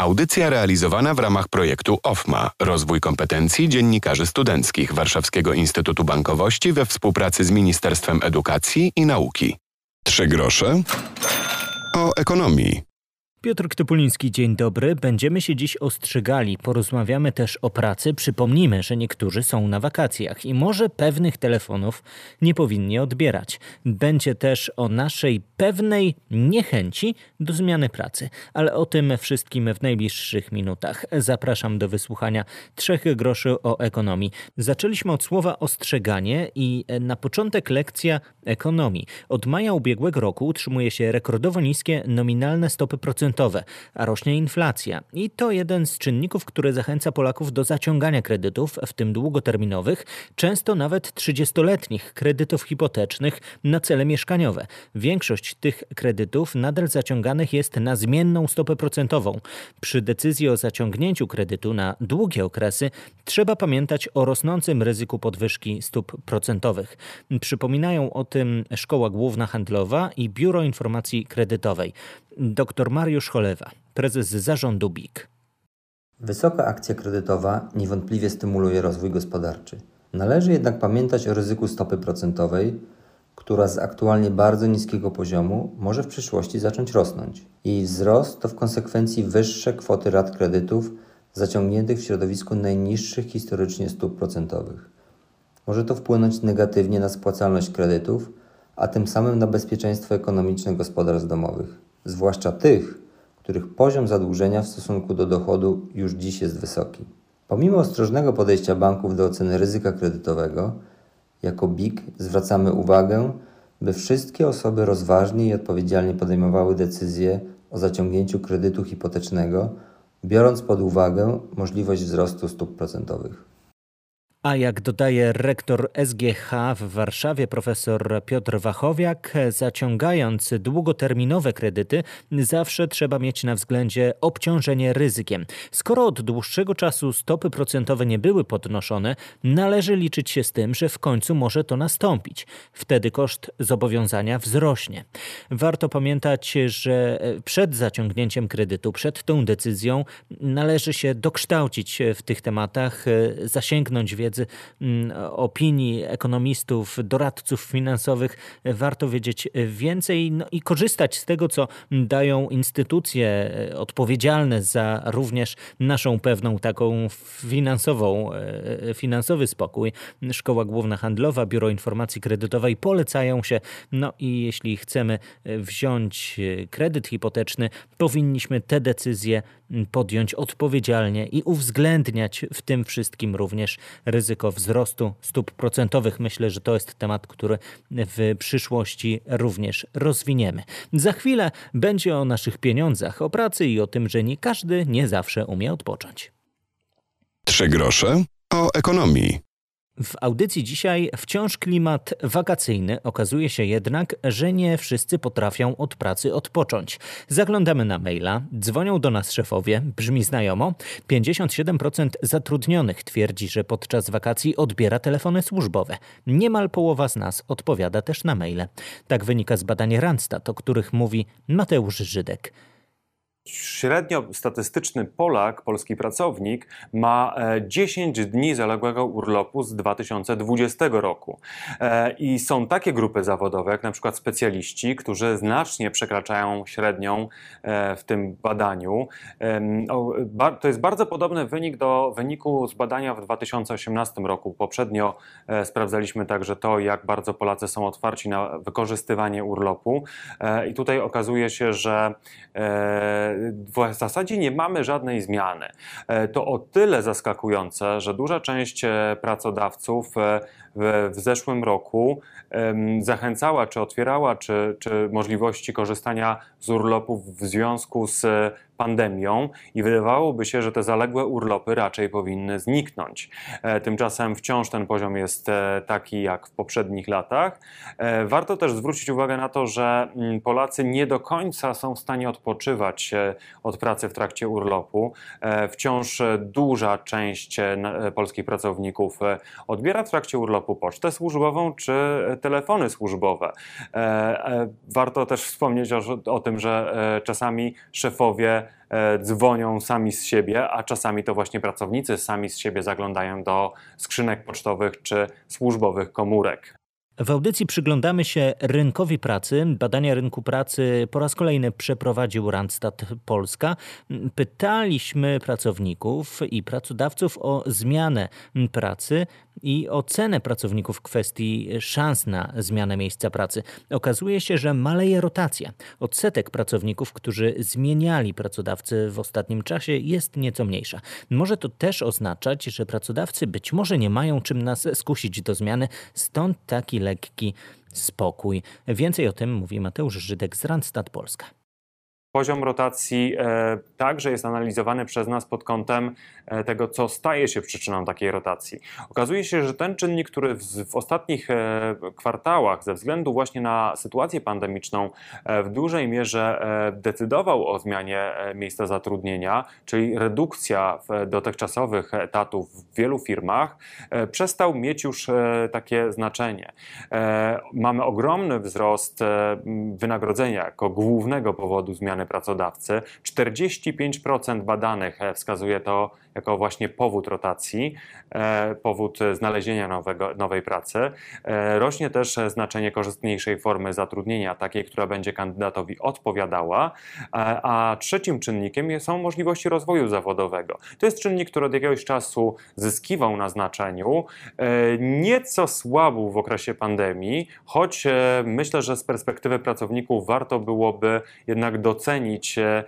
Audycja realizowana w ramach projektu OFMA Rozwój kompetencji dziennikarzy studenckich Warszawskiego Instytutu Bankowości we współpracy z Ministerstwem Edukacji i Nauki. Trzy grosze o ekonomii. Piotr Ktypuliński, dzień dobry. Będziemy się dziś ostrzegali. Porozmawiamy też o pracy. Przypomnijmy, że niektórzy są na wakacjach i może pewnych telefonów nie powinni odbierać. Będzie też o naszej pewnej niechęci do zmiany pracy. Ale o tym wszystkim w najbliższych minutach. Zapraszam do wysłuchania trzech groszy o ekonomii. Zaczęliśmy od słowa ostrzeganie i na początek lekcja ekonomii. Od maja ubiegłego roku utrzymuje się rekordowo niskie nominalne stopy procentowe a rośnie inflacja. I to jeden z czynników, który zachęca Polaków do zaciągania kredytów, w tym długoterminowych, często nawet 30-letnich kredytów hipotecznych na cele mieszkaniowe. Większość tych kredytów nadal zaciąganych jest na zmienną stopę procentową. Przy decyzji o zaciągnięciu kredytu na długie okresy trzeba pamiętać o rosnącym ryzyku podwyżki stóp procentowych. Przypominają o tym Szkoła Główna Handlowa i Biuro Informacji Kredytowej. Dr Mariusz Cholewa, prezes zarządu BIK. Wysoka akcja kredytowa niewątpliwie stymuluje rozwój gospodarczy. Należy jednak pamiętać o ryzyku stopy procentowej, która z aktualnie bardzo niskiego poziomu może w przyszłości zacząć rosnąć. Jej wzrost to w konsekwencji wyższe kwoty rat kredytów zaciągniętych w środowisku najniższych historycznie stóp procentowych. Może to wpłynąć negatywnie na spłacalność kredytów, a tym samym na bezpieczeństwo ekonomiczne gospodarstw domowych zwłaszcza tych, których poziom zadłużenia w stosunku do dochodu już dziś jest wysoki. Pomimo ostrożnego podejścia banków do oceny ryzyka kredytowego, jako BIK zwracamy uwagę, by wszystkie osoby rozważnie i odpowiedzialnie podejmowały decyzje o zaciągnięciu kredytu hipotecznego, biorąc pod uwagę możliwość wzrostu stóp procentowych. A jak dodaje rektor SGH w Warszawie profesor Piotr Wachowiak, zaciągając długoterminowe kredyty, zawsze trzeba mieć na względzie obciążenie ryzykiem. Skoro od dłuższego czasu stopy procentowe nie były podnoszone, należy liczyć się z tym, że w końcu może to nastąpić. Wtedy koszt zobowiązania wzrośnie. Warto pamiętać, że przed zaciągnięciem kredytu, przed tą decyzją należy się dokształcić w tych tematach, zasięgnąć wiedzy wiedzy, mm, opinii ekonomistów, doradców finansowych warto wiedzieć więcej no i korzystać z tego, co dają instytucje e, odpowiedzialne za również naszą pewną taką finansową, e, finansowy spokój. Szkoła Główna Handlowa, Biuro Informacji Kredytowej polecają się. No i jeśli chcemy e, wziąć kredyt hipoteczny, powinniśmy te decyzje podjąć odpowiedzialnie i uwzględniać w tym wszystkim również ryzyko wzrostu stóp procentowych. Myślę, że to jest temat, który w przyszłości również rozwiniemy. Za chwilę będzie o naszych pieniądzach, o pracy i o tym, że nie każdy nie zawsze umie odpocząć. Trzy grosze o ekonomii. W audycji dzisiaj wciąż klimat wakacyjny. Okazuje się jednak, że nie wszyscy potrafią od pracy odpocząć. Zaglądamy na maila, dzwonią do nas szefowie, brzmi znajomo. 57% zatrudnionych twierdzi, że podczas wakacji odbiera telefony służbowe. Niemal połowa z nas odpowiada też na maile. Tak wynika z badania Randstad, o których mówi Mateusz Żydek średnio statystyczny Polak, polski pracownik, ma 10 e, dni zaległego urlopu z 2020 roku. E, I są takie grupy zawodowe, jak na przykład specjaliści, którzy znacznie przekraczają średnią e, w tym badaniu. To jest bardzo podobny wynik do wyniku z badania w 2018 roku. Poprzednio sprawdzaliśmy także to, jak bardzo Polacy są otwarci na wykorzystywanie urlopu. I tutaj okazuje się, że w zasadzie nie mamy żadnej zmiany. E, to o tyle zaskakujące, że duża część e, pracodawców e, w, w zeszłym roku zachęcała, czy otwierała, czy, czy możliwości korzystania z urlopów w związku z pandemią i wydawałoby się, że te zaległe urlopy raczej powinny zniknąć. E, tymczasem wciąż ten poziom jest e, taki jak w poprzednich latach. E, warto też zwrócić uwagę na to, że mm, Polacy nie do końca są w stanie odpoczywać od pracy w trakcie urlopu. Wciąż duża część polskich pracowników odbiera w trakcie urlopu urlopu pocztę służbową czy telefony służbowe. Warto też wspomnieć o, o tym, że czasami szefowie dzwonią sami z siebie, a czasami to właśnie pracownicy sami z siebie zaglądają do skrzynek pocztowych czy służbowych komórek. W audycji przyglądamy się rynkowi pracy. Badania rynku pracy po raz kolejny przeprowadził Randstad Polska. Pytaliśmy pracowników i pracodawców o zmianę pracy i ocenę pracowników w kwestii szans na zmianę miejsca pracy. Okazuje się, że maleje rotacja. Odsetek pracowników, którzy zmieniali pracodawcy w ostatnim czasie jest nieco mniejsza. Może to też oznaczać, że pracodawcy być może nie mają czym nas skusić do zmiany, stąd taki lekki spokój. Więcej o tym mówi Mateusz Żydek z Randstad Polska. Poziom rotacji e, także jest analizowany przez nas pod kątem e, tego, co staje się przyczyną takiej rotacji. Okazuje się, że ten czynnik, który w, ostatnich e, kwartałach, ze względu właśnie na sytuację pandemiczną, w dużej mierze decydował o zmianie miejsca zatrudnienia, czyli redukcja dotychczasowych etatów w wielu firmach, przestał mieć już takie znaczenie. Mamy ogromny wzrost wynagrodzenia jako głównego powodu zmiany pracodawcy. 45% badanych e, wskazuje to jako właśnie powód rotacji, e, powód znalezienia nowego, nowej pracy. E, rośnie też znaczenie korzystniejszej formy zatrudnienia, takiej, która będzie kandydatowi odpowiadała, a trzecim czynnikiem są możliwości rozwoju zawodowego. To jest czynnik, który od jakiegoś czasu zyskiwał na znaczeniu, nieco słabł w okresie pandemii, choć myślę, że z perspektywy pracowników warto byłoby jednak docenić, docenić e,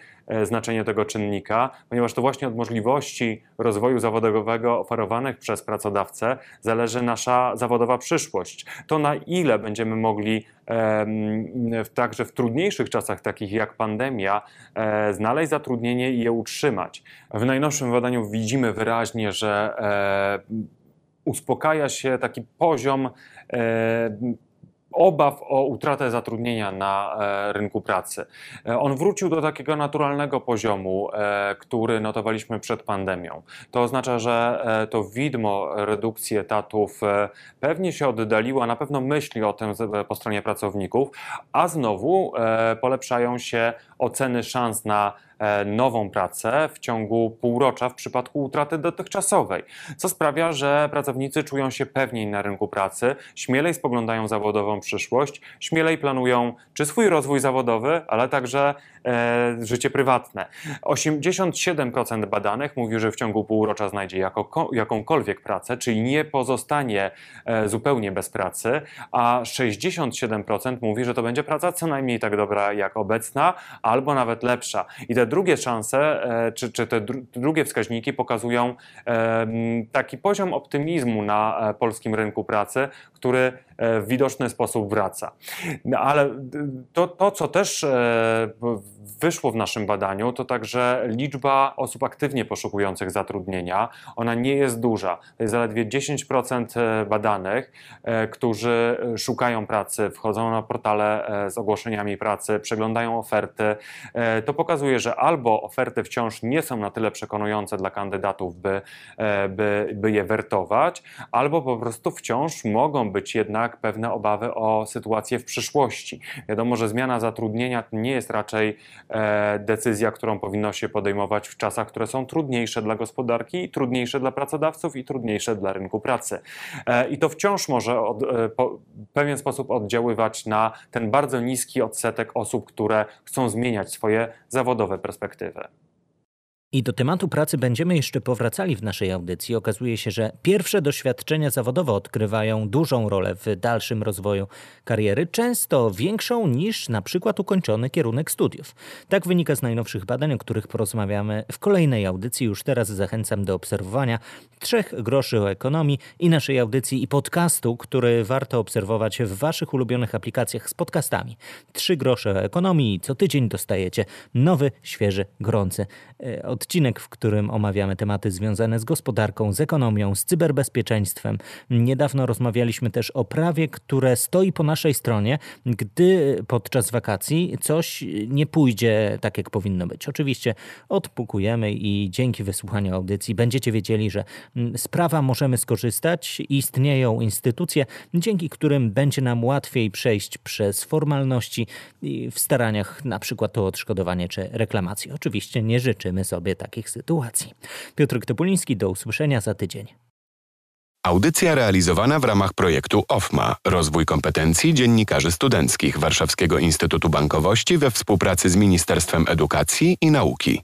znaczenie tego czynnika, ponieważ to właśnie od możliwości rozwoju zawodowego oferowanych przez pracodawcę zależy nasza zawodowa przyszłość. To na ile będziemy mogli także w trudniejszych czasach, takich jak pandemia, e, znaleźć zatrudnienie i je utrzymać. W najnowszym badaniu widzimy wyraźnie, że e, uspokaja się taki poziom obaw o utratę zatrudnienia na e, rynku pracy. E, on wrócił do takiego naturalnego poziomu, e, który notowaliśmy przed pandemią. To oznacza, że to widmo redukcji etatów pewnie się oddaliło, a na pewno myśli o tym po stronie pracowników, a znowu polepszają się oceny szans na nową pracę w ciągu półrocza w przypadku utraty dotychczasowej, co sprawia, że pracownicy czują się pewniej na rynku pracy, śmielej spoglądają zawodową przyszłość, śmielej planują czy swój rozwój zawodowy, ale także e, życie prywatne. 87% badanych mówi, że w ciągu półrocza znajdzie jako, jakąkolwiek pracę, czyli nie pozostanie e, zupełnie bez pracy, a 67% mówi, że to będzie praca co najmniej tak dobra jak obecna, albo nawet lepsza. I te drugie szanse, e, czy, czy te drugie wskaźniki pokazują taki poziom optymizmu na e, polskim rynku pracy, który w widoczny sposób wraca. No, ale to, to co też wyszło w naszym badaniu, to także liczba osób aktywnie poszukujących zatrudnienia. Ona nie jest duża. To jest zaledwie 10% e, badanych, e, którzy szukają pracy, wchodzą na portale e, z ogłoszeniami pracy, przeglądają oferty. To pokazuje, że albo oferty wciąż nie są na tyle przekonujące dla kandydatów, by, by, by je wertować, albo po prostu wciąż mogą być jednak pewne obawy o sytuację w przyszłości. Wiadomo, że zmiana zatrudnienia nie jest raczej E, decyzja, którą powinno się podejmować w czasach, które są trudniejsze dla gospodarki, trudniejsze dla pracodawców i trudniejsze dla rynku pracy. E, I to wciąż może od, e, w pewien sposób oddziaływać na ten bardzo niski odsetek osób, które chcą zmieniać swoje zawodowe perspektywy. I do tematu pracy będziemy jeszcze powracali w naszej audycji. Okazuje się, że pierwsze doświadczenia zawodowe odgrywają dużą rolę w dalszym rozwoju kariery, często większą niż na przykład ukończony kierunek studiów. Tak wynika z najnowszych badań, o których porozmawiamy w kolejnej audycji. Już teraz zachęcam do obserwowania trzech groszy o ekonomii i naszej audycji i podcastu, który warto obserwować w Waszych ulubionych aplikacjach z podcastami. Trzy grosze o ekonomii co tydzień dostajecie nowy, świeży, gorący e, odcinek, w którym omawiamy tematy związane z gospodarką, z ekonomią, z cyberbezpieczeństwem. Niedawno rozmawialiśmy też o prawie, które stoi po naszej stronie, gdy podczas wakacji coś nie pójdzie tak, jak powinno być. Oczywiście odpukujemy i dzięki wysłuchaniu audycji będziecie wiedzieli, że z prawa możemy skorzystać. Istnieją instytucje, dzięki którym będzie nam łatwiej przejść przez formalności w staraniach na przykład o odszkodowanie czy reklamację. Oczywiście nie życzymy sobie takich sytuacji. Piotr Topuliński, do usłyszenia za tydzień. Audycja realizowana w ramach projektu OFMA Rozwój kompetencji dziennikarzy studenckich Warszawskiego Instytutu Bankowości we współpracy z Ministerstwem Edukacji i Nauki.